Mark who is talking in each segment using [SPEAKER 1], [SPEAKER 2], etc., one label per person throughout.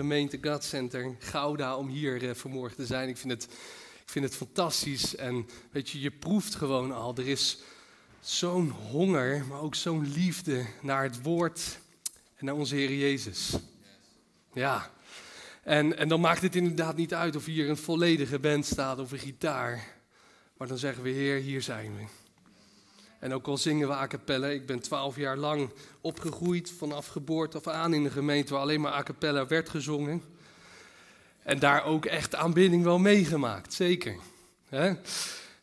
[SPEAKER 1] Gemeente God Center Gouda om hier uh, vanmorgen te zijn. Ik vind, het, ik vind het fantastisch en weet je, je proeft gewoon al. Er is zo'n honger, maar ook zo'n liefde naar het woord en naar onze Heer Jezus. Ja, en, en dan maakt het inderdaad niet uit of hier een volledige band staat of een gitaar. Maar dan zeggen we, Heer, hier zijn we. En ook al zingen we a cappella, ik ben twaalf jaar lang opgegroeid vanaf geboorte af aan in een gemeente waar alleen maar a cappella werd gezongen. En daar ook echt aanbidding wel meegemaakt, zeker.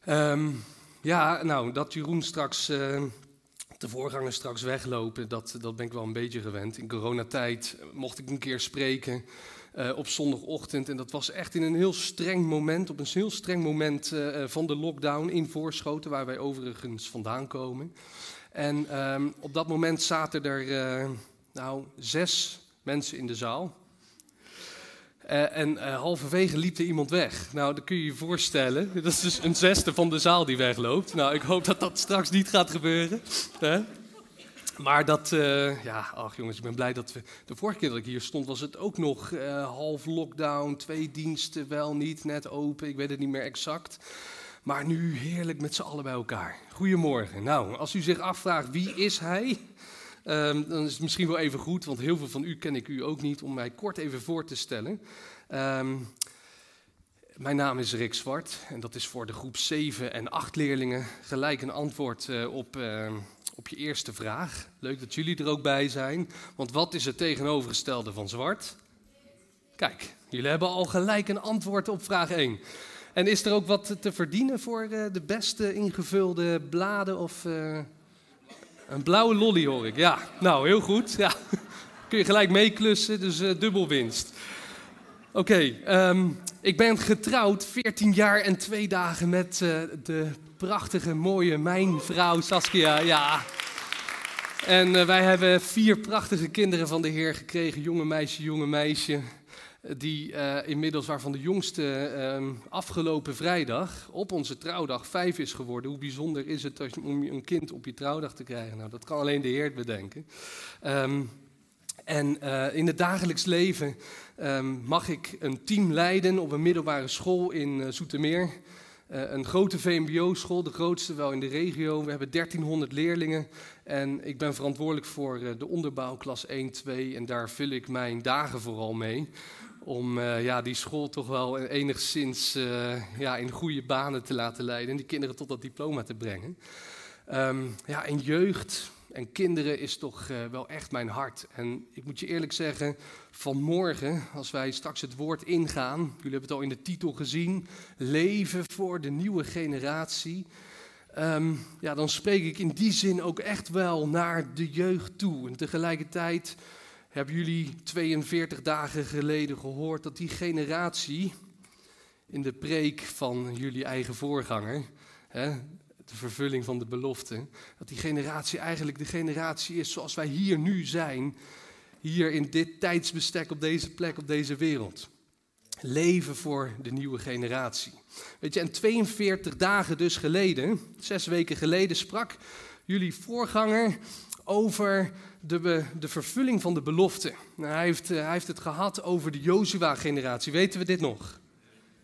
[SPEAKER 1] Um, ja, nou, dat Jeroen straks, uh, de voorganger straks weglopen, dat, dat ben ik wel een beetje gewend. In coronatijd mocht ik een keer spreken uh, op zondagochtend. En dat was echt in een heel streng moment, op een heel streng moment uh, van de lockdown in Voorschoten, waar wij overigens vandaan komen. En um, op dat moment zaten er nou, zes mensen in de zaal. Uh, en uh, halverwege liep er iemand weg. Nou, dat kun je je voorstellen. Dat is dus een zesde van de zaal die wegloopt. Nou, ik hoop dat dat straks niet gaat gebeuren. Maar dat, uh, ja, ach jongens, ik ben blij dat we. De vorige keer dat ik hier stond, was het ook nog half lockdown, twee diensten wel niet, net open, ik weet het niet meer exact. Maar nu heerlijk met z'n allen bij elkaar. Goedemorgen. Nou, als u zich afvraagt wie is hij, um, dan is het misschien wel even goed, want heel veel van u ken ik u ook niet, om mij kort even voor te stellen. Um, mijn naam is Rick Zwart en dat is voor de groep 7 en 8 leerlingen gelijk een antwoord uh, op, uh, op je eerste vraag. Leuk dat jullie er ook bij zijn. Want wat is het tegenovergestelde van zwart? Kijk, jullie hebben al gelijk een antwoord op vraag 1. En is er ook wat te verdienen voor uh, de beste ingevulde bladen of uh, een blauwe lolly hoor ik? Ja, nou heel goed. Ja. Kun je gelijk meeklussen, dus uh, dubbel winst. Oké, um, ik ben getrouwd 14 jaar en twee dagen met de prachtige, mooie mijn vrouw Saskia. Ja. En uh, wij hebben vier prachtige kinderen van de Heer gekregen. Jonge meisje, jonge meisje. Die uh, inmiddels, waarvan de jongste uh, afgelopen vrijdag op onze trouwdag vijf is geworden. Hoe bijzonder is het om een kind op je trouwdag te krijgen? Nou, dat kan alleen de Heer bedenken. Um, en uh, in het dagelijks leven um, mag ik een team leiden op een middelbare school in uh, Zoetermeer. Een grote VMBO-school, de grootste wel in de regio. We hebben 1300 leerlingen en ik ben verantwoordelijk voor de onderbouw, klas 1, 2. En daar vul ik mijn dagen vooral mee. Om uh, ja, die school toch wel enigszins ja, in goede banen te laten leiden. En die kinderen tot dat diploma te brengen. Um, ja, en jeugd, en kinderen is toch uh, wel echt mijn hart. En ik moet je eerlijk zeggen, vanmorgen, als wij straks het woord ingaan, jullie hebben het al in de titel gezien, leven voor de nieuwe generatie. Um, ja, dan spreek ik in die zin ook echt wel naar de jeugd toe. En tegelijkertijd hebben jullie 42 dagen geleden gehoord dat die generatie in de preek van jullie eigen voorganger, hè, de vervulling van de belofte. Dat die generatie eigenlijk de generatie is zoals wij hier nu zijn. Hier in dit tijdsbestek, op deze plek, op deze wereld. Leven voor de nieuwe generatie. Weet je, en 42 dagen dus geleden, zes weken geleden, sprak jullie voorganger over de, de vervulling van de belofte. Nou, hij, heeft, hij heeft het gehad over de Jozua-generatie. Weten we dit nog?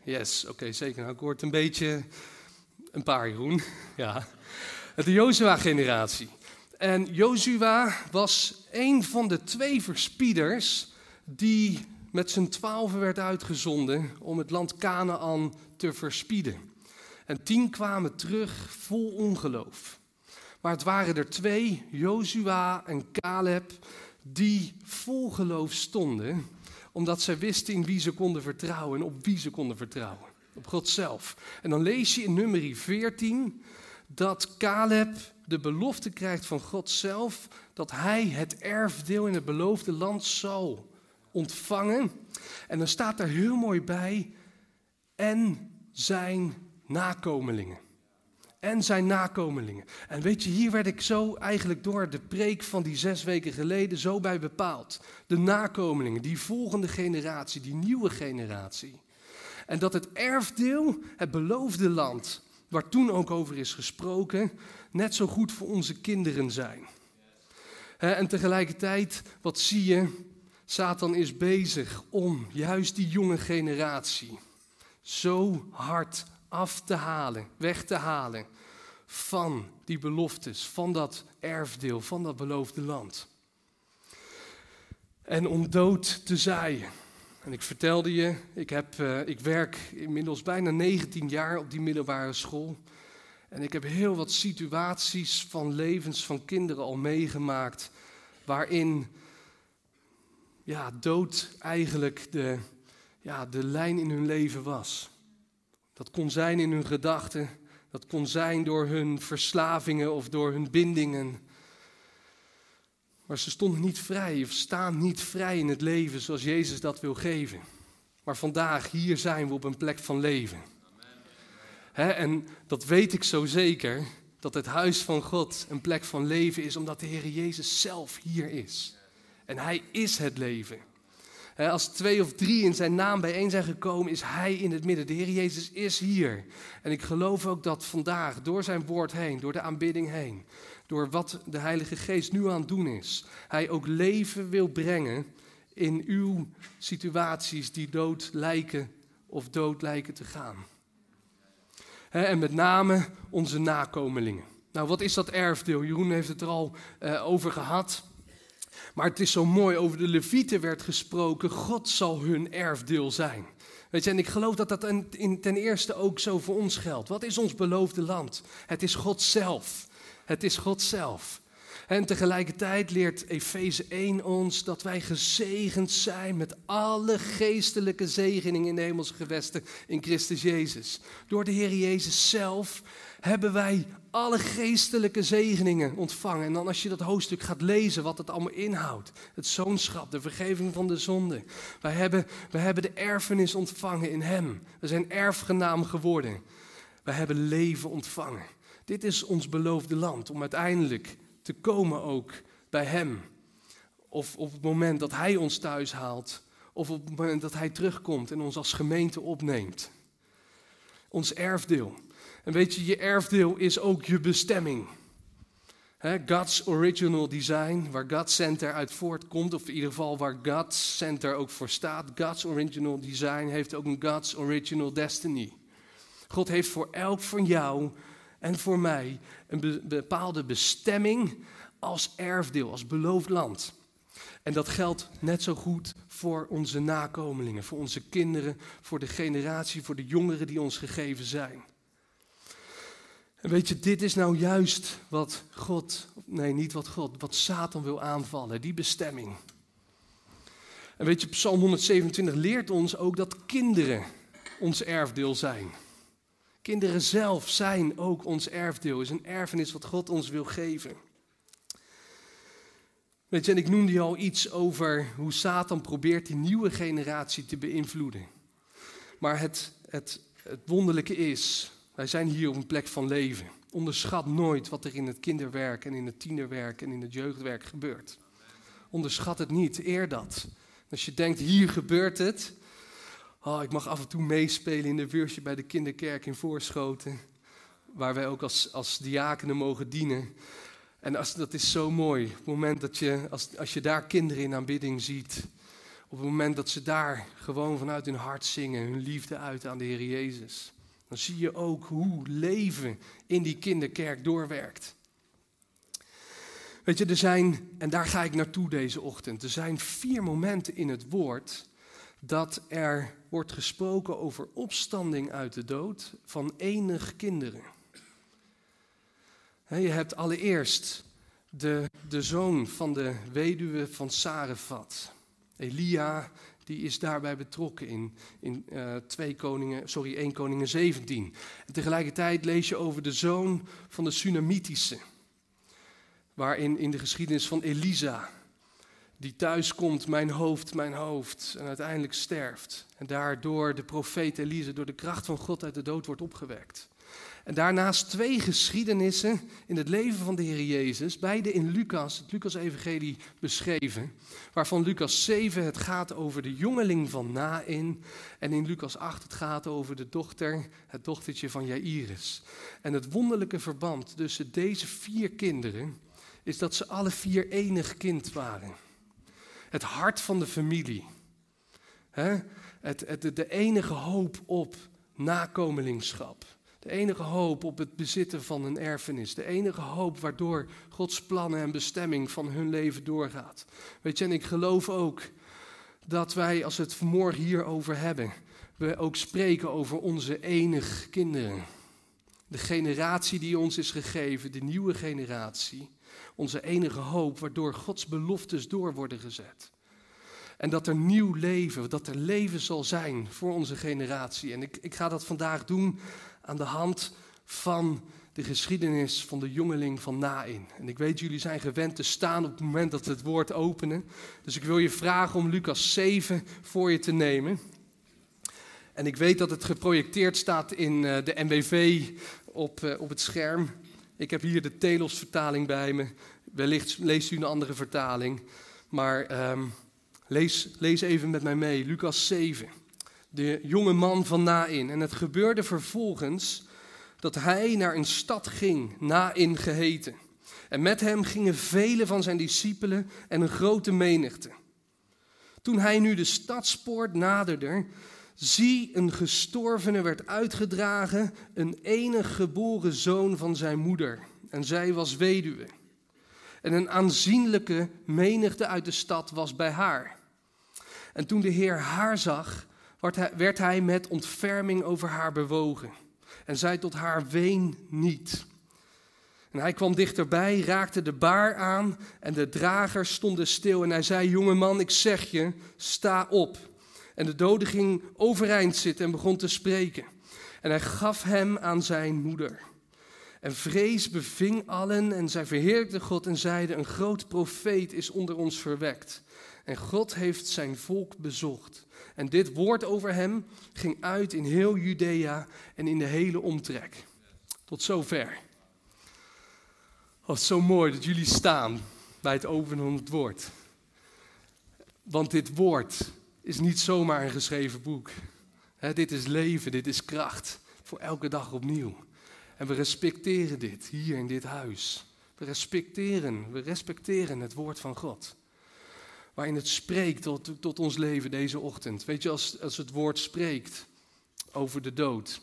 [SPEAKER 1] Yes, oké, zeker. Nou, ik het een beetje een paar, Jeroen. Ja. De Jozua-generatie. En Jozua was een van de twee verspieders die met z'n twaalfen werd uitgezonden om het land Canaan te verspieden. En tien kwamen terug vol ongeloof. Maar het waren er twee, Jozua en Caleb, die vol geloof stonden, omdat zij wisten in wie ze konden vertrouwen en op wie ze konden vertrouwen op God zelf. En dan lees je in nummer 14 dat Caleb de belofte krijgt van God zelf dat hij het erfdeel in het beloofde land zal ontvangen. En dan staat er heel mooi bij, en zijn nakomelingen. En zijn nakomelingen. En weet je, hier werd ik zo eigenlijk door de preek van die zes weken geleden zo bij bepaald. De nakomelingen, die volgende generatie, die nieuwe generatie. En dat het erfdeel, het beloofde land, waar toen ook over is gesproken, net zo goed voor onze kinderen zijn. En tegelijkertijd, wat zie je? Satan is bezig om juist die jonge generatie zo hard af te halen, weg te halen van die beloftes, van dat erfdeel, van dat beloofde land. En om dood te zaaien. En ik vertelde je, ik, heb, uh, ik werk inmiddels bijna 19 jaar op die middelbare school. En ik heb heel wat situaties van levens van kinderen al meegemaakt. waarin ja, dood eigenlijk de, ja, de lijn in hun leven was. Dat kon zijn in hun gedachten, dat kon zijn door hun verslavingen of door hun bindingen. Maar ze stonden niet vrij of staan niet vrij in het leven zoals Jezus dat wil geven. Maar vandaag, hier zijn we op een plek van leven. en dat weet ik zo zeker, dat het huis van God een plek van leven is, omdat de Heer Jezus zelf hier is. En Hij is het leven. Als twee of drie in zijn naam bijeen zijn gekomen, is hij in het midden. De Heer Jezus is hier. En ik geloof ook dat vandaag, door zijn woord heen, door de aanbidding heen, door wat de Heilige Geest nu aan het doen is, hij ook leven wil brengen in uw situaties die dood lijken of dood lijken te gaan. En met name onze nakomelingen. Nou, wat is dat erfdeel? Jeroen heeft het er al uh, over gehad. Maar het is zo mooi, over de Levieten werd gesproken, God zal hun erfdeel zijn. Weet je, en ik geloof dat dat ten eerste ook zo voor ons geldt. Wat is ons beloofde land? Het is God zelf. Het is God zelf. En tegelijkertijd leert Efeze 1 ons dat wij gezegend zijn met alle geestelijke zegeningen in de hemelse gewesten in Christus Jezus. Door de Heer Jezus zelf hebben wij alle geestelijke zegeningen ontvangen. En dan als je dat hoofdstuk gaat lezen, wat het allemaal inhoudt. Het zoonschap, de vergeving van de zonde. Wij hebben, wij hebben de erfenis ontvangen in Hem. We zijn erfgenaam geworden. Wij hebben leven ontvangen. Dit is ons beloofde land, om uiteindelijk te komen ook bij Hem. Of op het moment dat Hij ons thuis haalt, of op het moment dat Hij terugkomt en ons als gemeente opneemt. Ons erfdeel. En weet je, je erfdeel is ook je bestemming. God's original design, waar God Center uit voortkomt, of in ieder geval waar God Center ook voor staat. God's original design heeft ook een God's original destiny. God heeft voor elk van jou en voor mij een bepaalde bestemming als erfdeel, als beloofd land. En dat geldt net zo goed voor onze nakomelingen, voor onze kinderen, voor de generatie, voor de jongeren die ons gegeven zijn. En weet je, dit is nou juist wat God, nee niet wat God, wat Satan wil aanvallen, die bestemming. En weet je, Psalm 127 leert ons ook dat kinderen ons erfdeel zijn. Kinderen zelf zijn ook ons erfdeel, is een erfenis wat God ons wil geven. Weet je, en ik noemde al iets over hoe Satan probeert die nieuwe generatie te beïnvloeden. Maar het, het, het wonderlijke is, wij zijn hier op een plek van leven. Onderschat nooit wat er in het kinderwerk en in het tienerwerk en in het jeugdwerk gebeurt. Onderschat het niet, eer dat. Als je denkt, hier gebeurt het, Oh, ik mag af en toe meespelen in de wursje bij de kinderkerk in Voorschoten. Waar wij ook als, als diakenen mogen dienen. En als, dat is zo mooi. Op het moment dat je, als, als je daar kinderen in aanbidding ziet. Op het moment dat ze daar gewoon vanuit hun hart zingen. Hun liefde uit aan de Heer Jezus. Dan zie je ook hoe leven in die kinderkerk doorwerkt. Weet je, er zijn, en daar ga ik naartoe deze ochtend. Er zijn vier momenten in het woord dat er wordt gesproken over opstanding uit de dood van enig kinderen. je hebt allereerst de, de zoon van de weduwe van Sarefat. Elia, die is daarbij betrokken in, in uh, twee koningen, sorry, 1 Koningen 17. En tegelijkertijd lees je over de zoon van de Sunamitische. Waarin in de geschiedenis van Elisa die thuiskomt, mijn hoofd, mijn hoofd, en uiteindelijk sterft. En daardoor de profeet Elise, door de kracht van God uit de dood wordt opgewekt. En daarnaast twee geschiedenissen in het leven van de Heer Jezus, beide in Lucas, het Lucas-evangelie beschreven, waarvan Lucas 7 het gaat over de jongeling van Nain en in Lucas 8 het gaat over de dochter, het dochtertje van Jairus. En het wonderlijke verband tussen deze vier kinderen is dat ze alle vier enig kind waren. Het hart van de familie. Het, het, de enige hoop op nakomelingschap. De enige hoop op het bezitten van een erfenis. De enige hoop waardoor Gods plannen en bestemming van hun leven doorgaat. Weet je, en ik geloof ook dat wij, als we het vanmorgen hierover hebben, we ook spreken over onze enige kinderen. De generatie die ons is gegeven, de nieuwe generatie. Onze enige hoop, waardoor Gods beloftes door worden gezet. En dat er nieuw leven, dat er leven zal zijn voor onze generatie. En ik, ik ga dat vandaag doen aan de hand van de geschiedenis van de jongeling van Nain. En ik weet, jullie zijn gewend te staan op het moment dat we het woord openen. Dus ik wil je vragen om Lucas 7 voor je te nemen. En ik weet dat het geprojecteerd staat in eh, de MBV op, eh, op het scherm. Ik heb hier de Telos-vertaling bij me. Wellicht leest u een andere vertaling. Maar um, lees, lees even met mij mee. Lucas 7 de jonge man van Nain. En het gebeurde vervolgens dat hij naar een stad ging, Nain geheten. En met hem gingen vele van zijn discipelen en een grote menigte. Toen hij nu de stadspoort naderde, zie een gestorvene werd uitgedragen, een enig geboren zoon van zijn moeder. En zij was weduwe. En een aanzienlijke menigte uit de stad was bij haar. En toen de Heer haar zag, werd hij met ontferming over haar bewogen en zei tot haar: Ween niet. En hij kwam dichterbij, raakte de baar aan en de dragers stonden stil. En hij zei: Jonge man, ik zeg je, sta op. En de dode ging overeind zitten en begon te spreken. En hij gaf hem aan zijn moeder. En vrees beving allen en zij verheerlijkten God en zeiden: Een groot profeet is onder ons verwekt. En God heeft zijn volk bezocht. En dit woord over hem ging uit in heel Judea en in de hele omtrek. Tot zover. Oh, zo mooi dat jullie staan bij het openen van het woord. Want dit woord is niet zomaar een geschreven boek. dit is leven, dit is kracht voor elke dag opnieuw. En we respecteren dit hier in dit huis. We respecteren, we respecteren het woord van God waarin het spreekt tot, tot ons leven deze ochtend. Weet je, als, als het woord spreekt over de dood,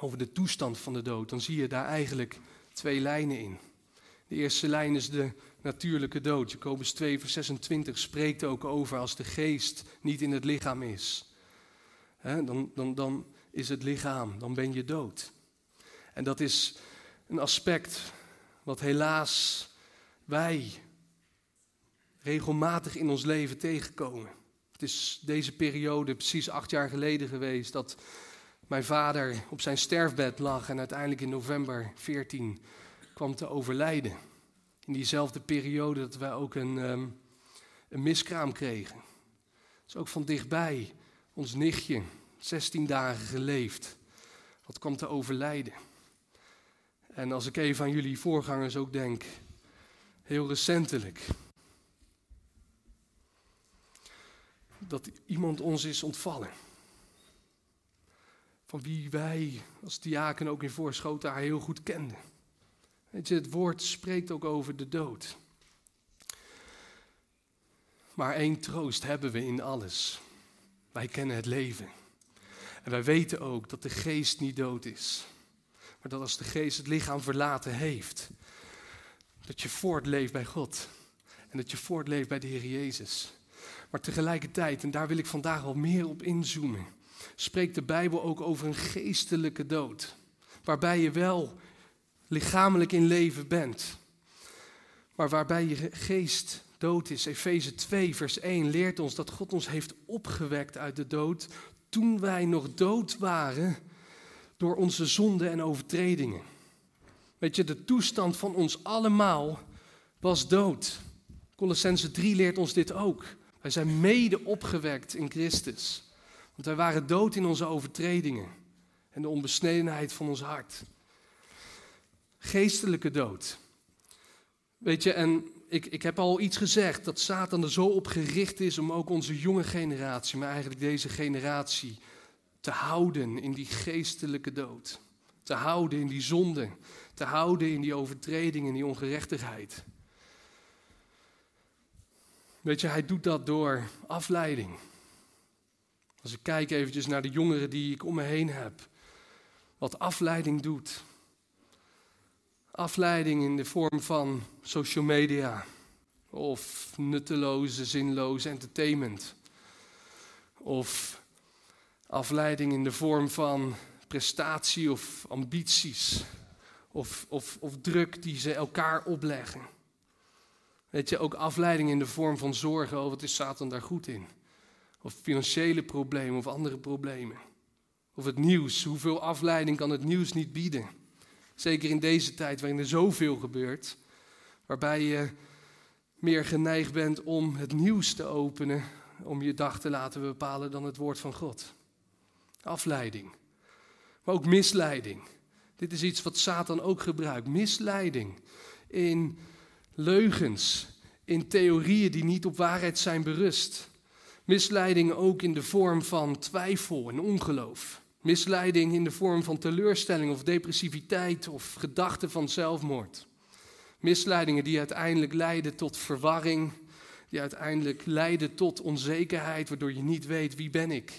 [SPEAKER 1] over de toestand van de dood, dan zie je daar eigenlijk twee lijnen in. De eerste lijn is de natuurlijke dood. Jacobus 2, vers 26 spreekt ook over als de geest niet in het lichaam is. dan, dan, dan is het lichaam, dan ben je dood. En dat is een aspect wat helaas wij regelmatig in ons leven tegenkomen. Het is deze periode, precies acht jaar geleden geweest, dat mijn vader op zijn sterfbed lag en uiteindelijk in november 14 kwam te overlijden. In diezelfde periode dat wij ook een, um, een miskraam kregen. is ook van dichtbij ons nichtje, 16 dagen geleefd, wat kwam te overlijden. En als ik even aan jullie voorgangers ook denk, heel recentelijk, dat iemand ons is ontvallen. Van wie wij als diaken ook in Voorschoten haar heel goed kenden. Het woord spreekt ook over de dood. Maar één troost hebben we in alles. Wij kennen het leven. En wij weten ook dat de geest niet dood is. Maar dat als de geest het lichaam verlaten heeft, dat je voortleeft bij God. En dat je voortleeft bij de Heer Jezus. Maar tegelijkertijd, en daar wil ik vandaag wel meer op inzoomen, spreekt de Bijbel ook over een geestelijke dood. Waarbij je wel lichamelijk in leven bent, maar waarbij je geest dood is. Efeze 2, vers 1 leert ons dat God ons heeft opgewekt uit de dood toen wij nog dood waren door onze zonden en overtredingen. Weet je, de toestand van ons allemaal was dood. Colossense 3 leert ons dit ook. Wij zijn mede opgewekt in Christus. Want wij waren dood in onze overtredingen en de onbesnedenheid van ons hart. Geestelijke dood. Weet je, en ik, ik heb al iets gezegd dat Satan er zo op gericht is om ook onze jonge generatie, maar eigenlijk deze generatie, te houden in die geestelijke dood. Te houden in die zonde. Te houden in die overtreding, in die ongerechtigheid. Weet je, hij doet dat door afleiding. Als ik kijk eventjes naar de jongeren die ik om me heen heb. Wat afleiding doet. Afleiding in de vorm van social media. Of nutteloze, zinloze entertainment. Of afleiding in de vorm van prestatie of ambities. Of, of, of druk die ze elkaar opleggen. Weet je, ook afleiding in de vorm van zorgen. Oh, wat is Satan daar goed in? Of financiële problemen of andere problemen. Of het nieuws. Hoeveel afleiding kan het nieuws niet bieden? Zeker in deze tijd waarin er zoveel gebeurt. Waarbij je meer geneigd bent om het nieuws te openen. Om je dag te laten bepalen dan het woord van God. Afleiding. Maar ook misleiding. Dit is iets wat Satan ook gebruikt. Misleiding in leugens, in theorieën die niet op waarheid zijn berust. Misleiding ook in de vorm van twijfel en ongeloof. Misleiding in de vorm van teleurstelling of depressiviteit of gedachten van zelfmoord. Misleidingen die uiteindelijk leiden tot verwarring, die uiteindelijk leiden tot onzekerheid, waardoor je niet weet wie ben ik.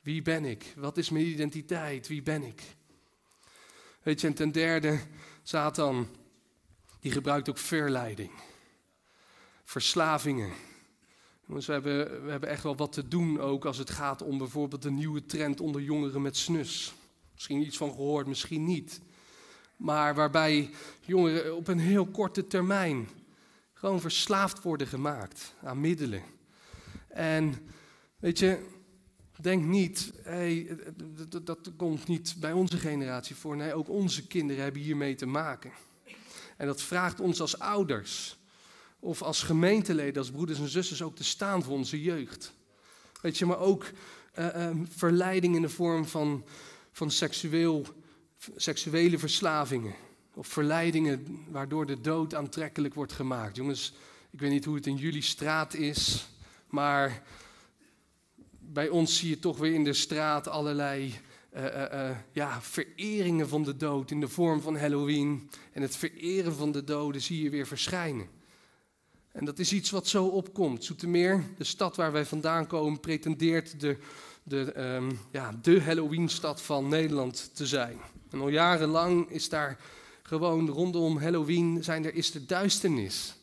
[SPEAKER 1] Wie ben ik? Wat is mijn identiteit? Wie ben ik? Weet je, en ten derde, Satan, die gebruikt ook verleiding. Verslavingen. We hebben, we hebben echt wel wat te doen ook als het gaat om bijvoorbeeld de nieuwe trend onder jongeren met snus. Misschien iets van gehoord, misschien niet. Maar waarbij jongeren op een heel korte termijn gewoon verslaafd worden gemaakt aan middelen. En weet je, denk niet, hey, dat, dat komt niet bij onze generatie voor. Nee, ook onze kinderen hebben hiermee te maken. En dat vraagt ons als ouders of als gemeenteleden, als broeders en zusters ook te staan voor onze jeugd. Weet je, maar ook uh, verleiding in de vorm van, van seksueel, seksuele verslavingen. Of verleidingen waardoor de dood aantrekkelijk wordt gemaakt. Jongens, ik weet niet hoe het in jullie straat is, maar bij ons zie je toch weer in de straat allerlei uh, ja, vereringen van de dood in de vorm van Halloween. En het vereren van de doden zie je weer verschijnen. En dat is iets wat zo opkomt. Zoetermeer, de stad waar wij vandaan komen, pretendeert de, de, um, ja, de Halloween-stad van Nederland te zijn. En al jarenlang is daar gewoon rondom Halloween zijn er, is de duisternis.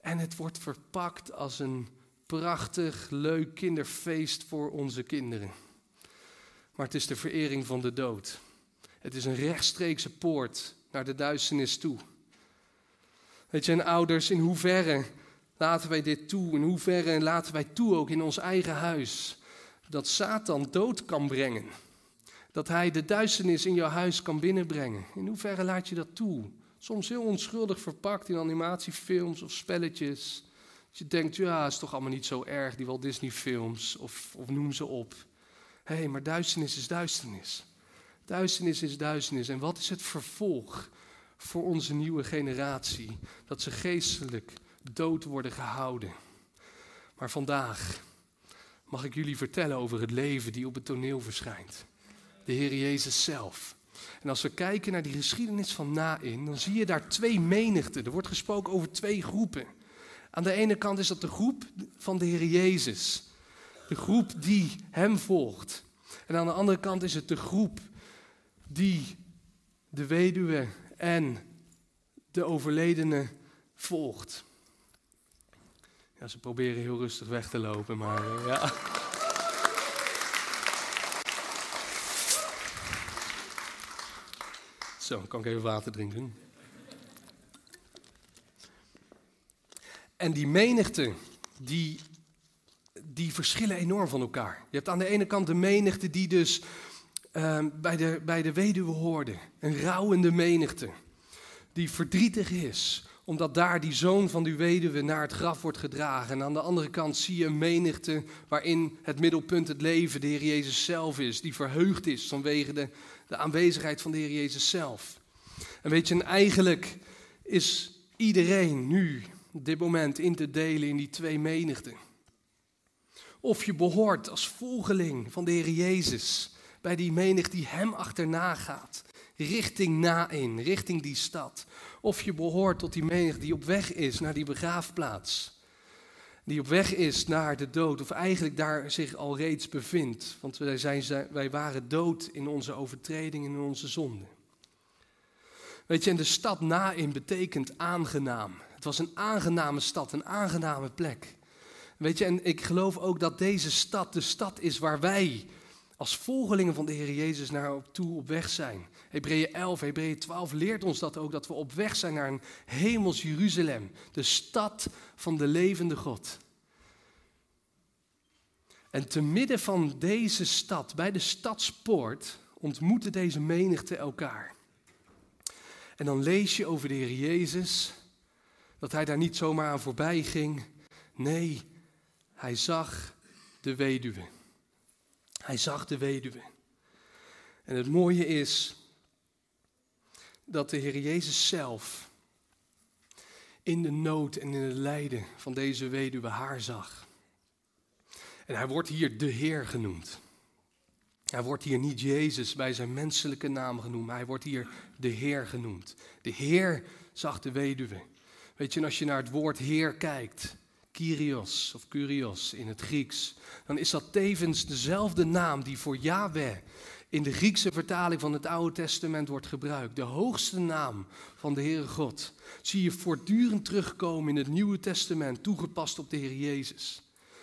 [SPEAKER 1] En het wordt verpakt als een prachtig, leuk kinderfeest voor onze kinderen maar het is de verering van de dood. Het is een rechtstreekse poort naar de duisternis toe. Weet je, en ouders, in hoeverre laten wij dit toe? In hoeverre laten wij toe ook in ons eigen huis dat Satan dood kan brengen? Dat hij de duisternis in jouw huis kan binnenbrengen. In hoeverre laat je dat toe? Soms heel onschuldig verpakt in animatiefilms of spelletjes. Dat je denkt, ja, is toch allemaal niet zo erg, die Walt Disney films, of, of noem ze op. Hé, hey, maar duisternis is duisternis. Duisternis is duisternis. En wat is het vervolg voor onze nieuwe generatie? Dat ze geestelijk dood worden gehouden. Maar vandaag mag ik jullie vertellen over het leven die op het toneel verschijnt. De Heer Jezus zelf. En als we kijken naar die geschiedenis van Nain, dan zie je daar twee menigten. Er wordt gesproken over twee groepen. Aan de ene kant is dat de groep van de Heer Jezus de groep die hem volgt. En aan de andere kant is het de groep die de weduwe en de overledene volgt. Ja, ze proberen heel rustig weg te lopen, maar uh, ja. Zo, kan ik even water drinken. En die menigte die die verschillen enorm van elkaar. Je hebt aan de ene kant de menigte die dus uh, bij, de, bij de weduwe hoorde. Een rouwende menigte. Die verdrietig is Omdat daar die zoon van die weduwe naar het graf wordt gedragen. En aan de andere kant zie je een menigte waarin het middelpunt het leven de Heer Jezus zelf is. Die verheugd is vanwege de, de aanwezigheid van de Heer Jezus zelf. En weet je, en eigenlijk is iedereen nu dit moment in te delen in die twee menigten. Of je behoort als volgeling van de Heer Jezus bij die menig die hem achterna gaat, richting Nain, richting die stad. Of je behoort tot die menig die op weg is naar die begraafplaats. Die op weg is naar de dood, of eigenlijk daar zich al reeds bevindt. Want wij, zijn, wij waren dood in onze overtredingen en in onze zonden. Weet je, en de stad Nain betekent aangenaam. Het was een aangename stad, een aangename plek. Weet je, en ik geloof ook dat deze stad de stad is waar wij als volgelingen van de Heer Jezus naar op toe op weg zijn. Hebreeën 11, Hebreeën 12 leert ons dat ook, dat we op weg zijn naar een hemels Jeruzalem, de stad van de levende God. En te midden van deze stad, bij de stadspoort, ontmoeten deze menigte elkaar. En dan lees je over de Heer Jezus, dat hij daar niet zomaar aan voorbij ging. Nee, hij zag de weduwe. Hij zag de weduwe. En het mooie is dat de Heer Jezus zelf in de nood en in het lijden van deze weduwe haar zag. En hij wordt hier de Heer genoemd. Hij wordt hier niet Jezus bij zijn menselijke naam genoemd, maar hij wordt hier de Heer genoemd. De Heer zag de weduwe. Weet je, als je naar het woord Heer kijkt, Kyrios of Kyrios in het Grieks, dan is dat tevens dezelfde naam die voor Yahweh in de Griekse vertaling van het Oude Testament wordt gebruikt. De hoogste naam van de Heere God. Zie je voortdurend terugkomen in het Nieuwe Testament, toegepast op de Heer Jezus.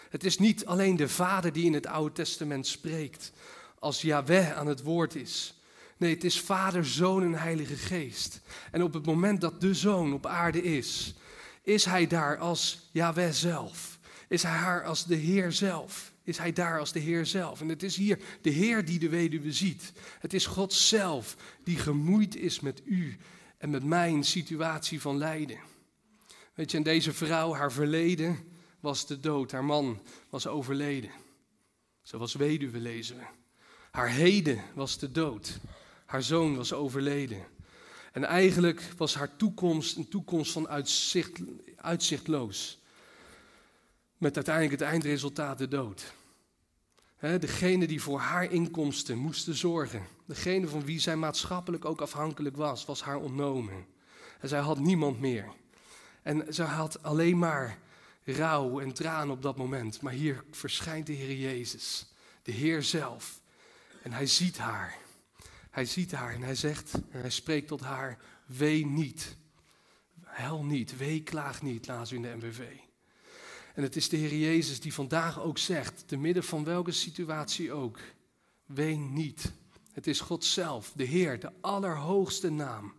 [SPEAKER 1] Het is niet alleen de Vader die in het Oude Testament spreekt, als Yahweh aan het woord is. Nee, het is Vader, Zoon en Heilige Geest. En op het moment dat de Zoon op aarde is, is hij daar als Yahweh zelf? Is hij haar als de Heer zelf? Is hij daar als de Heer zelf? En het is hier de Heer die de weduwe ziet. Het is God zelf die gemoeid is met u en met mijn situatie van lijden. Weet je, en deze vrouw, haar verleden was de dood. Haar man was overleden. Ze was weduwe, lezen we. Haar heden was de dood. Haar zoon was overleden. En eigenlijk was haar toekomst een toekomst van uitzicht, uitzichtloos. Met uiteindelijk het eindresultaat de dood. degene die voor haar inkomsten moesten zorgen, degene van wie zij maatschappelijk ook afhankelijk was, was haar ontnomen. En zij had niemand meer. En zij had alleen maar rouw en tranen op dat moment. Maar hier verschijnt de Heer Jezus, de Heer zelf. En hij ziet haar. Hij ziet haar en hij zegt, en hij spreekt tot haar, wee niet. Hel niet, wee klaag niet, laat u in de MBV. En het is de Heer Jezus die vandaag ook zegt, te midden van welke situatie ook, ween niet. Het is God zelf, de Heer, de allerhoogste naam.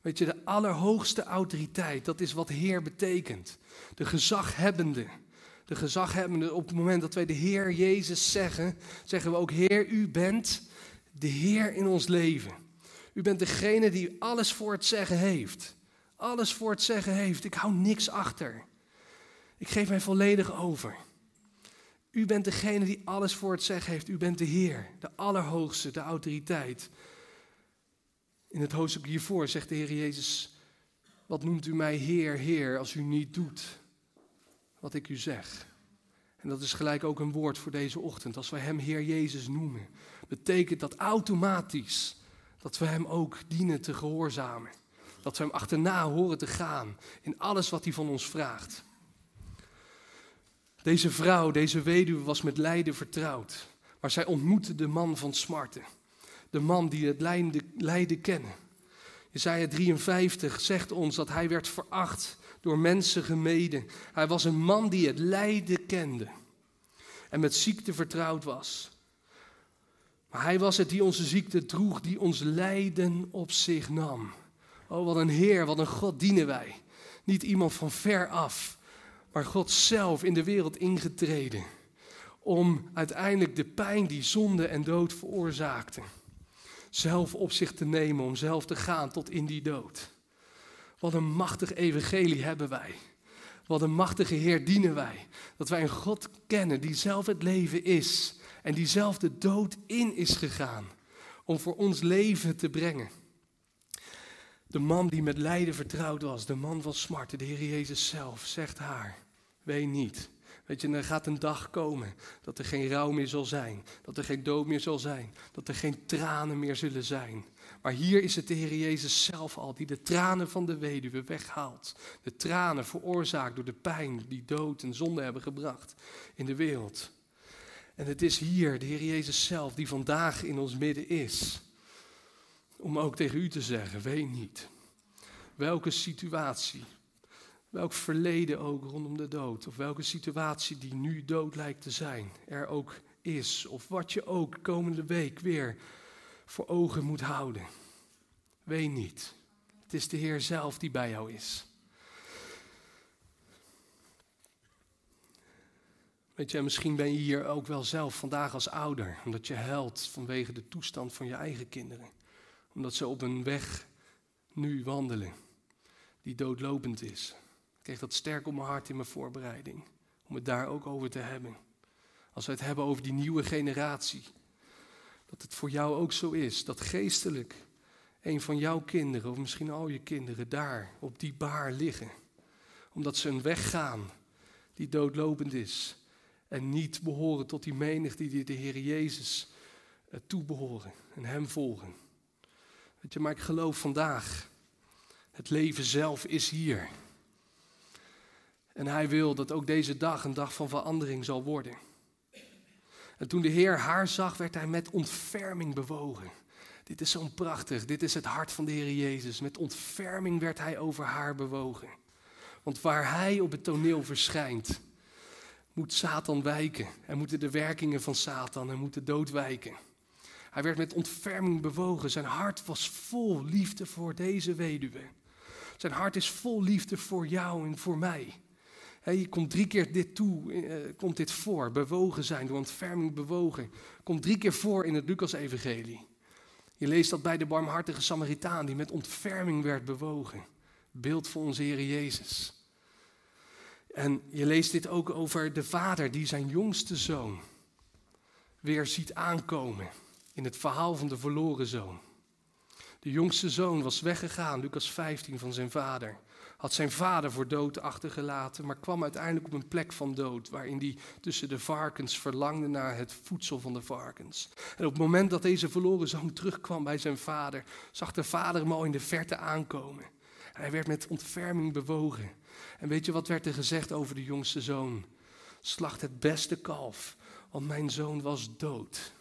[SPEAKER 1] Weet je, de allerhoogste autoriteit, dat is wat Heer betekent. De gezaghebbende. De gezaghebbende, op het moment dat wij de Heer Jezus zeggen, zeggen we ook, Heer, u bent de Heer in ons leven. U bent degene die alles voor het zeggen heeft. Alles voor het zeggen heeft. Ik hou niks achter. Ik geef mij volledig over. U bent degene die alles voor het zeggen heeft. U bent de Heer, de Allerhoogste, de autoriteit. In het hoofdstuk hiervoor zegt de Heer Jezus: Wat noemt u mij Heer, Heer, als u niet doet wat ik u zeg? En dat is gelijk ook een woord voor deze ochtend. Als wij Hem Heer Jezus noemen, betekent dat automatisch dat we Hem ook dienen te gehoorzamen. Dat we Hem achterna horen te gaan in alles wat Hij van ons vraagt. Deze vrouw, deze weduwe, was met lijden vertrouwd. Maar zij ontmoette de man van smarten. De man die het lijden, lijden kennen. Jezaja 53 zegt ons dat hij werd veracht door mensen gemeden. Hij was een man die het lijden kende en met ziekte vertrouwd was. Maar hij was het die onze ziekte droeg, die ons lijden op zich nam. Oh, wat een Heer, wat een God dienen wij. Niet iemand van ver af, maar God zelf in de wereld ingetreden. Om uiteindelijk de pijn die zonde en dood veroorzaakte, zelf op zich te nemen, om zelf te gaan tot in die dood. Wat een machtig evangelie hebben wij. Wat een machtige Heer dienen wij. Dat wij een God kennen die zelf het leven is. En die zelf de dood in is gegaan. Om voor ons leven te brengen. De man die met lijden vertrouwd was, de man van smarte, de Heer Jezus zelf, zegt haar: Weet niet. Weet je, er gaat een dag komen dat er geen rouw meer zal zijn, dat er geen dood meer zal zijn, dat er geen tranen meer zullen zijn. Maar hier is het de Heer Jezus zelf al die de tranen van de weduwe weghaalt. De tranen veroorzaakt door de pijn die dood en zonde hebben gebracht in de wereld. En het is hier de Heer Jezus zelf die vandaag in ons midden is. Om ook tegen u te zeggen, weet niet. Welke situatie, welk verleden ook rondom de dood, of welke situatie die nu dood lijkt te zijn, er ook is, of wat je ook komende week weer voor ogen moet houden. Weet niet. Het is de Heer zelf die bij jou is. Weet je, misschien ben je hier ook wel zelf vandaag als ouder, omdat je huilt vanwege de toestand van je eigen kinderen. Omdat ze op een weg nu wandelen die doodlopend is. Ik kreeg dat sterk op mijn hart in mijn voorbereiding, om het daar ook over te hebben. Als we het hebben over die nieuwe generatie, dat het voor jou ook zo is, dat geestelijk een van jouw kinderen, of misschien al je kinderen, daar op die baar liggen. Omdat ze een weg gaan die doodlopend is. En niet behoren tot die menigte die de Heer Jezus eh, toebehoren en Hem volgen. Weet je, maar ik geloof vandaag, het leven zelf is hier. En Hij wil dat ook deze dag een dag van verandering zal worden. En toen de Heer haar zag, werd hij met ontferming bewogen. Dit is zo prachtig. Dit is het hart van de Heer Jezus. Met ontferming werd hij over haar bewogen. Want waar hij op het toneel verschijnt, moet Satan wijken. Er moeten de werkingen van Satan, en moet de dood wijken. Hij werd met ontferming bewogen. Zijn hart was vol liefde voor deze weduwe. Zijn hart is vol liefde voor jou en voor mij. Je komt drie keer dit toe, eh, komt dit voor. Bewogen zijn, door ontferming bewogen. Komt drie keer voor in het Lucas-evangelie. Je leest dat bij de barmhartige Samaritaan die met ontferming werd bewogen. Beeld voor onze Heer Jezus. En je leest dit ook over de vader die zijn jongste zoon weer ziet aankomen in het verhaal van de verloren zoon. De jongste zoon was weggegaan, Lucas 15, van zijn vader had zijn vader voor dood achtergelaten, maar kwam uiteindelijk op een plek van dood, waarin hij tussen de varkens verlangde naar het voedsel van de varkens. En op het moment dat deze verloren zoon terugkwam bij zijn vader, zag de vader hem al in de verte aankomen. En hij werd met ontferming bewogen. En weet je wat werd er gezegd over de jongste zoon? Slacht het beste kalf, want mijn zoon was dood.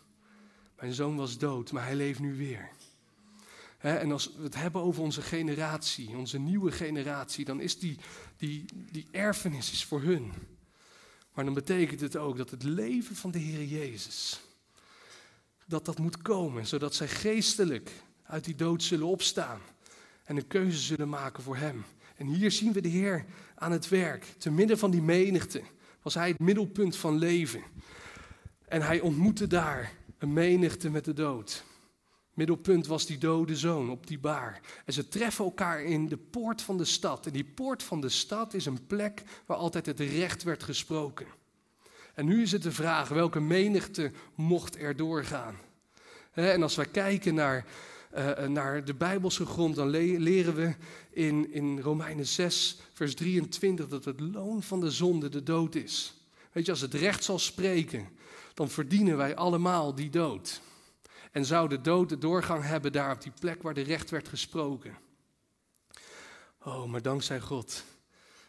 [SPEAKER 1] Mijn zoon was dood, maar hij leeft nu weer en als we het hebben over onze generatie, onze nieuwe generatie, dan is die, die, die erfenis is voor hun. Maar dan betekent het ook dat het leven van de Heer Jezus, dat dat moet komen, zodat zij geestelijk uit die dood zullen opstaan en een keuze zullen maken voor Hem. En hier zien we de Heer aan het werk. Te midden van die menigte was Hij het middelpunt van leven. En Hij ontmoette daar een menigte met de dood. Middelpunt was die dode zoon op die baar. En ze treffen elkaar in de poort van de stad. En die poort van de stad is een plek waar altijd het recht werd gesproken. En nu is het de vraag, welke menigte mocht er doorgaan? En als wij kijken naar, uh, naar de Bijbelse grond, dan leren we in, in Romeinen 6, vers 23, dat het loon van de zonde de dood is. Weet je, als het recht zal spreken, dan verdienen wij allemaal die dood en zou de dood de doorgang hebben daar op die plek waar de recht werd gesproken. Oh, maar dankzij God,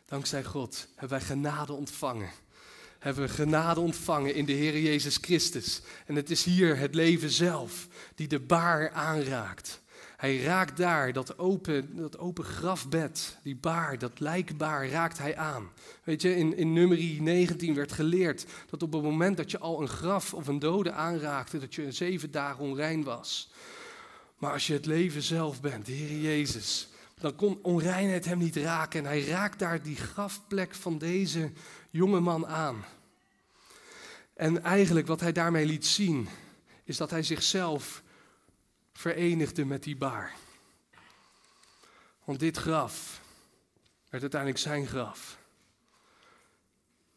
[SPEAKER 1] dankzij God hebben wij genade ontvangen. Hebben we genade ontvangen in de Heer Jezus Christus. En het is hier het leven zelf die de baar aanraakt. Hij raakt daar, dat open, dat open grafbed, die baar, dat lijkbaar, raakt hij aan. Weet je, in, in nummer 19 werd geleerd dat op het moment dat je al een graf of een dode aanraakte, dat je een zeven dagen onrein was. Maar als je het leven zelf bent, de Heer Jezus, dan kon onreinheid hem niet raken. En hij raakt daar die grafplek van deze jonge man aan. En eigenlijk wat hij daarmee liet zien, is dat hij zichzelf verenigde met die baar. Want dit graf werd uiteindelijk zijn graf.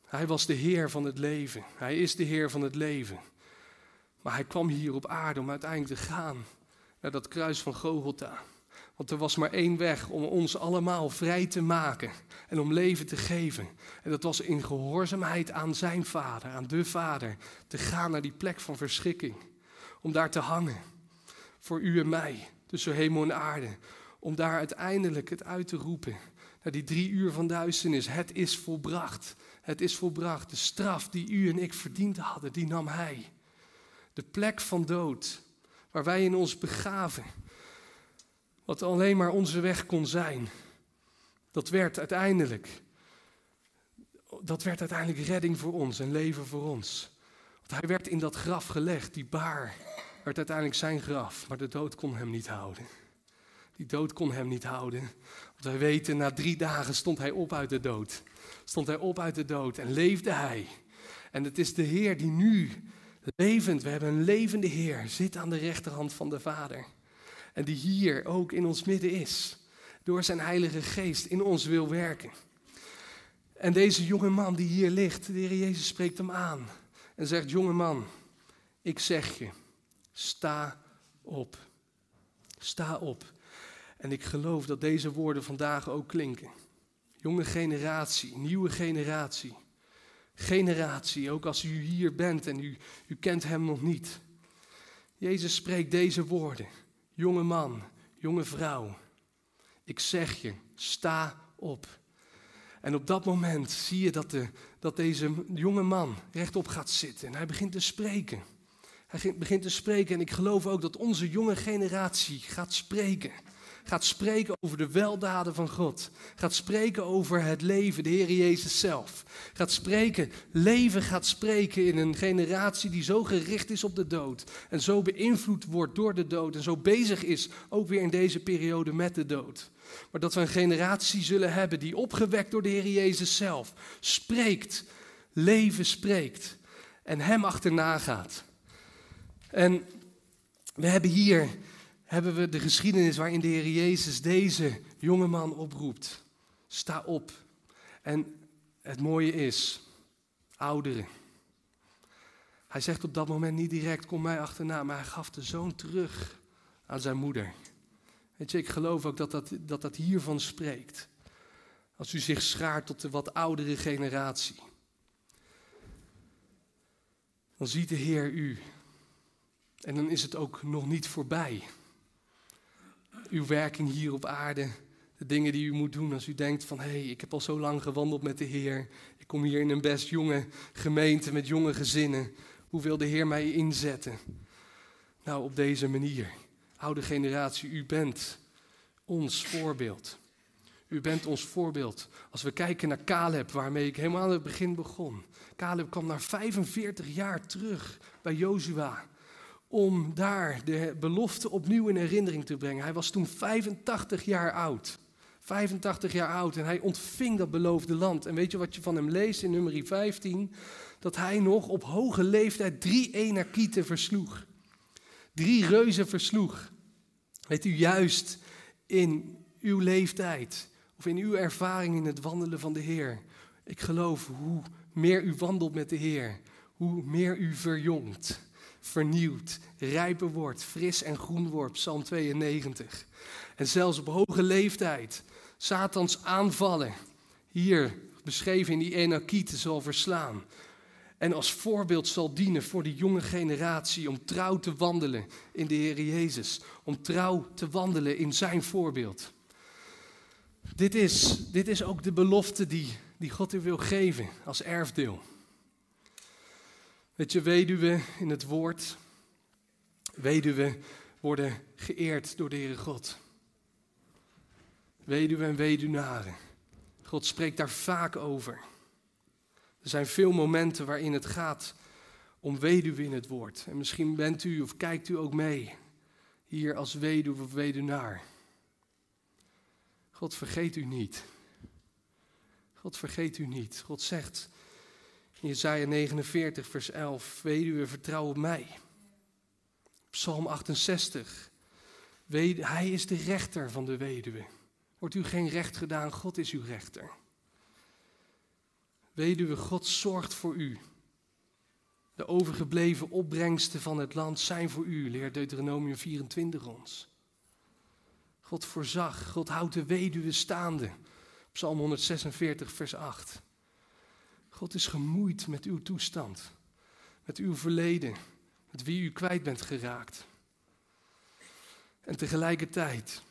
[SPEAKER 1] Hij was de Heer van het leven. Hij is de Heer van het leven. Maar hij kwam hier op aarde om uiteindelijk te gaan naar dat kruis van Gogolta. Want er was maar één weg om ons allemaal vrij te maken en om leven te geven. En dat was in gehoorzaamheid aan zijn vader, aan de vader, te gaan naar die plek van verschrikking. Om daar te hangen, voor u en mij, tussen hemel en aarde. Om daar uiteindelijk het uit te roepen, naar die drie uur van duisternis. Het is volbracht, het is volbracht. De straf die u en ik verdiend hadden, die nam hij. De plek van dood, waar wij in ons begaven wat alleen maar onze weg kon zijn, dat werd uiteindelijk, dat werd uiteindelijk redding voor ons en leven voor ons. Want hij werd in dat graf gelegd, die baar werd uiteindelijk zijn graf, maar de dood kon hem niet houden. Die dood kon hem niet houden. Want wij weten, na drie dagen stond hij op uit de dood. Stond hij op uit de dood en leefde hij. En het is de Heer die nu levend, we hebben een levende Heer, zit aan de rechterhand van de Vader. En die hier ook in ons midden is. Door zijn Heilige Geest in ons wil werken. En deze jonge man die hier ligt, de Heer Jezus spreekt hem aan. En zegt, jonge man, ik zeg je, sta op. Sta op. En ik geloof dat deze woorden vandaag ook klinken. Jonge generatie, nieuwe generatie. Generatie, ook als u hier bent en u, u kent hem nog niet. Jezus spreekt deze woorden jonge man, jonge vrouw, ik zeg je, sta op. En op dat moment zie je dat, de, dat deze jonge man rechtop gaat zitten en hij begint te spreken. Hij begint te spreken en ik geloof ook dat onze jonge generatie gaat spreken. Gaat spreken over de weldaden van God. Gaat spreken over het leven, de Heer Jezus zelf. Gaat spreken, leven gaat spreken in een generatie die zo gericht is op de dood. En zo beïnvloed wordt door de dood. En zo bezig is ook weer in deze periode met de dood. Maar dat we een generatie zullen hebben die opgewekt door de Heer Jezus zelf spreekt, leven spreekt en Hem achterna gaat. En we hebben hier hebben we de geschiedenis waarin de Heer Jezus deze jonge man oproept. Sta op. En het mooie is, ouderen. Hij zegt op dat moment niet direct, kom mij achterna, maar hij gaf de zoon terug aan zijn moeder. Weet je, ik geloof ook dat dat, dat, dat hiervan spreekt. Als u zich schaart tot de wat oudere generatie. Dan ziet de Heer u. En dan is het ook nog niet voorbij uw werking hier op aarde, de dingen die u moet doen als u denkt van hé, hey, ik heb al zo lang gewandeld met de Heer. Ik kom hier in een best jonge gemeente met jonge gezinnen. Hoe wil de Heer mij inzetten? Nou, op deze manier. Oude generatie, u bent ons voorbeeld. U bent ons voorbeeld. Als we kijken naar Caleb, waarmee ik helemaal aan het begin begon. Caleb kwam na 45 jaar terug bij Jozua om daar de belofte opnieuw in herinnering te brengen. Hij was toen 85 jaar oud. 85 jaar oud en hij ontving dat beloofde land. En weet je wat je van hem leest in nummer 15? Dat hij nog op hoge leeftijd drie Enakieten versloeg. Drie reuzen versloeg. Weet u, juist in uw leeftijd of in uw ervaring in het wandelen van de Heer. Ik geloof hoe meer u wandelt met de Heer, hoe meer u verjongt vernieuwd, rijper wordt, fris en groen wordt, Psalm 92. En zelfs op hoge leeftijd Satans aanvallen, hier beschreven in die Enakieten, zal verslaan. En als voorbeeld zal dienen voor de jonge generatie om trouw te wandelen in de Heer Jezus. Om trouw te wandelen in zijn voorbeeld. Dit is, dit is ook de belofte die, die God u wil geven als erfdeel. Weet je, weduwen in het woord, weduwen worden geëerd door de Heere God. Weduwen en weduwnaren. God spreekt daar vaak over. Er zijn veel momenten waarin het gaat om weduwen in het woord. En misschien bent u of kijkt u ook mee hier als weduwe of weduwnaar. God vergeet u niet. God vergeet u niet. God zegt, Jezaja 49, vers 11. Weduwe, vertrouw op mij. Psalm 68. hij is de rechter van de weduwe. Wordt u geen recht gedaan, God is uw rechter. Weduwe, God zorgt voor u. De overgebleven opbrengsten van het land zijn voor u, leert Deuteronomium 24 ons. God voorzag, God houdt de weduwe staande. Psalm 146, vers 8. God is gemoeid met uw toestand, met uw verleden, met wie u kwijt bent geraakt. En tegelijkertijd,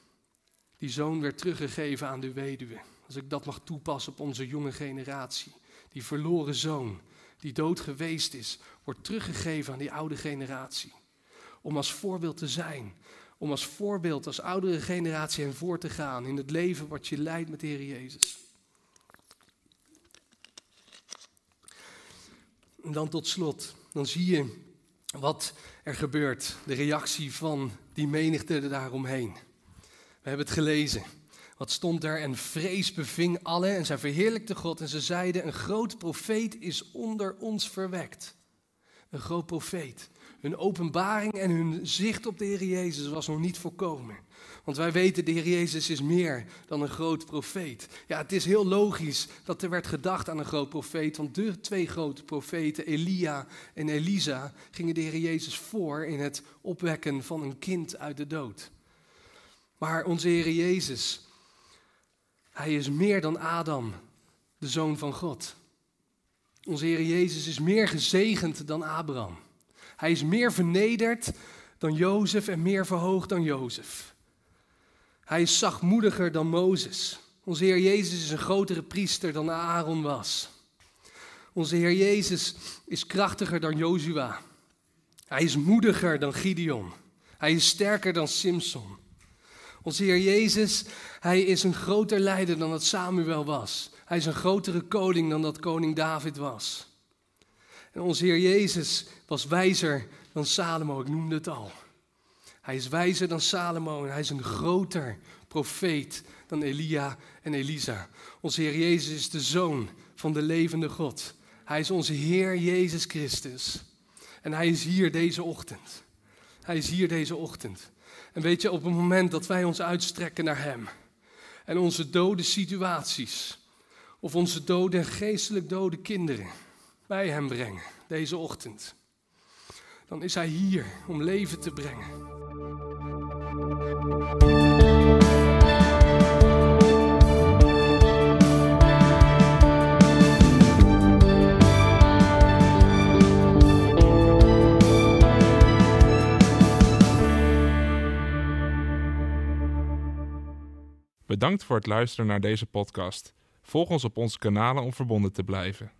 [SPEAKER 1] die zoon werd teruggegeven aan de weduwe. Als ik dat mag toepassen op onze jonge generatie. Die verloren zoon, die dood geweest is, wordt teruggegeven aan die oude generatie. Om als voorbeeld te zijn. Om als voorbeeld als oudere generatie hen voor te gaan in het leven wat je leidt met Heer Jezus. En dan tot slot, dan zie je wat er gebeurt. De reactie van die menigte daaromheen. We hebben het gelezen. Wat stond er? En vrees beving allen en zij verheerlijkte God en ze zeiden, een groot profeet is onder ons verwekt. Een groot profeet. Hun openbaring en hun zicht op de Heer Jezus was nog niet voorkomen. Want wij weten, de Heer Jezus is meer dan een groot profeet. Ja, het is heel logisch dat er werd gedacht aan een groot profeet. Want de twee grote profeten, Elia en Elisa, gingen de Heer Jezus voor in het opwekken van een kind uit de dood. Maar onze Heer Jezus, hij is meer dan Adam, de zoon van God. Onze Heer Jezus is meer gezegend dan Abraham. Hij is meer vernederd dan Jozef en meer verhoogd dan Jozef. Hij is zachtmoediger dan Mozes. Onze Heer Jezus is een grotere priester dan Aaron was. Onze Heer Jezus is krachtiger dan Jozua. Hij is moediger dan Gideon. Hij is sterker dan Simson. Onze Heer Jezus, hij is een groter leider dan dat Samuel was. Hij is een grotere koning dan dat koning David was. En onze Heer Jezus was wijzer dan Salomo, ik noemde het al. Hij is wijzer dan Salomo en hij is een groter profeet dan Elia en Elisa. Onze Heer Jezus is de zoon van de levende God. Hij is onze Heer Jezus Christus. En hij is hier deze ochtend. Hij is hier deze ochtend. En weet je, op het moment dat wij ons uitstrekken naar Hem en onze dode situaties, of onze dode en geestelijk dode kinderen bij Hem brengen, deze ochtend, dan is Hij hier om leven te brengen.
[SPEAKER 2] Bedankt voor het luisteren naar deze podcast. Volg ons op onze kanalen om verbonden te blijven.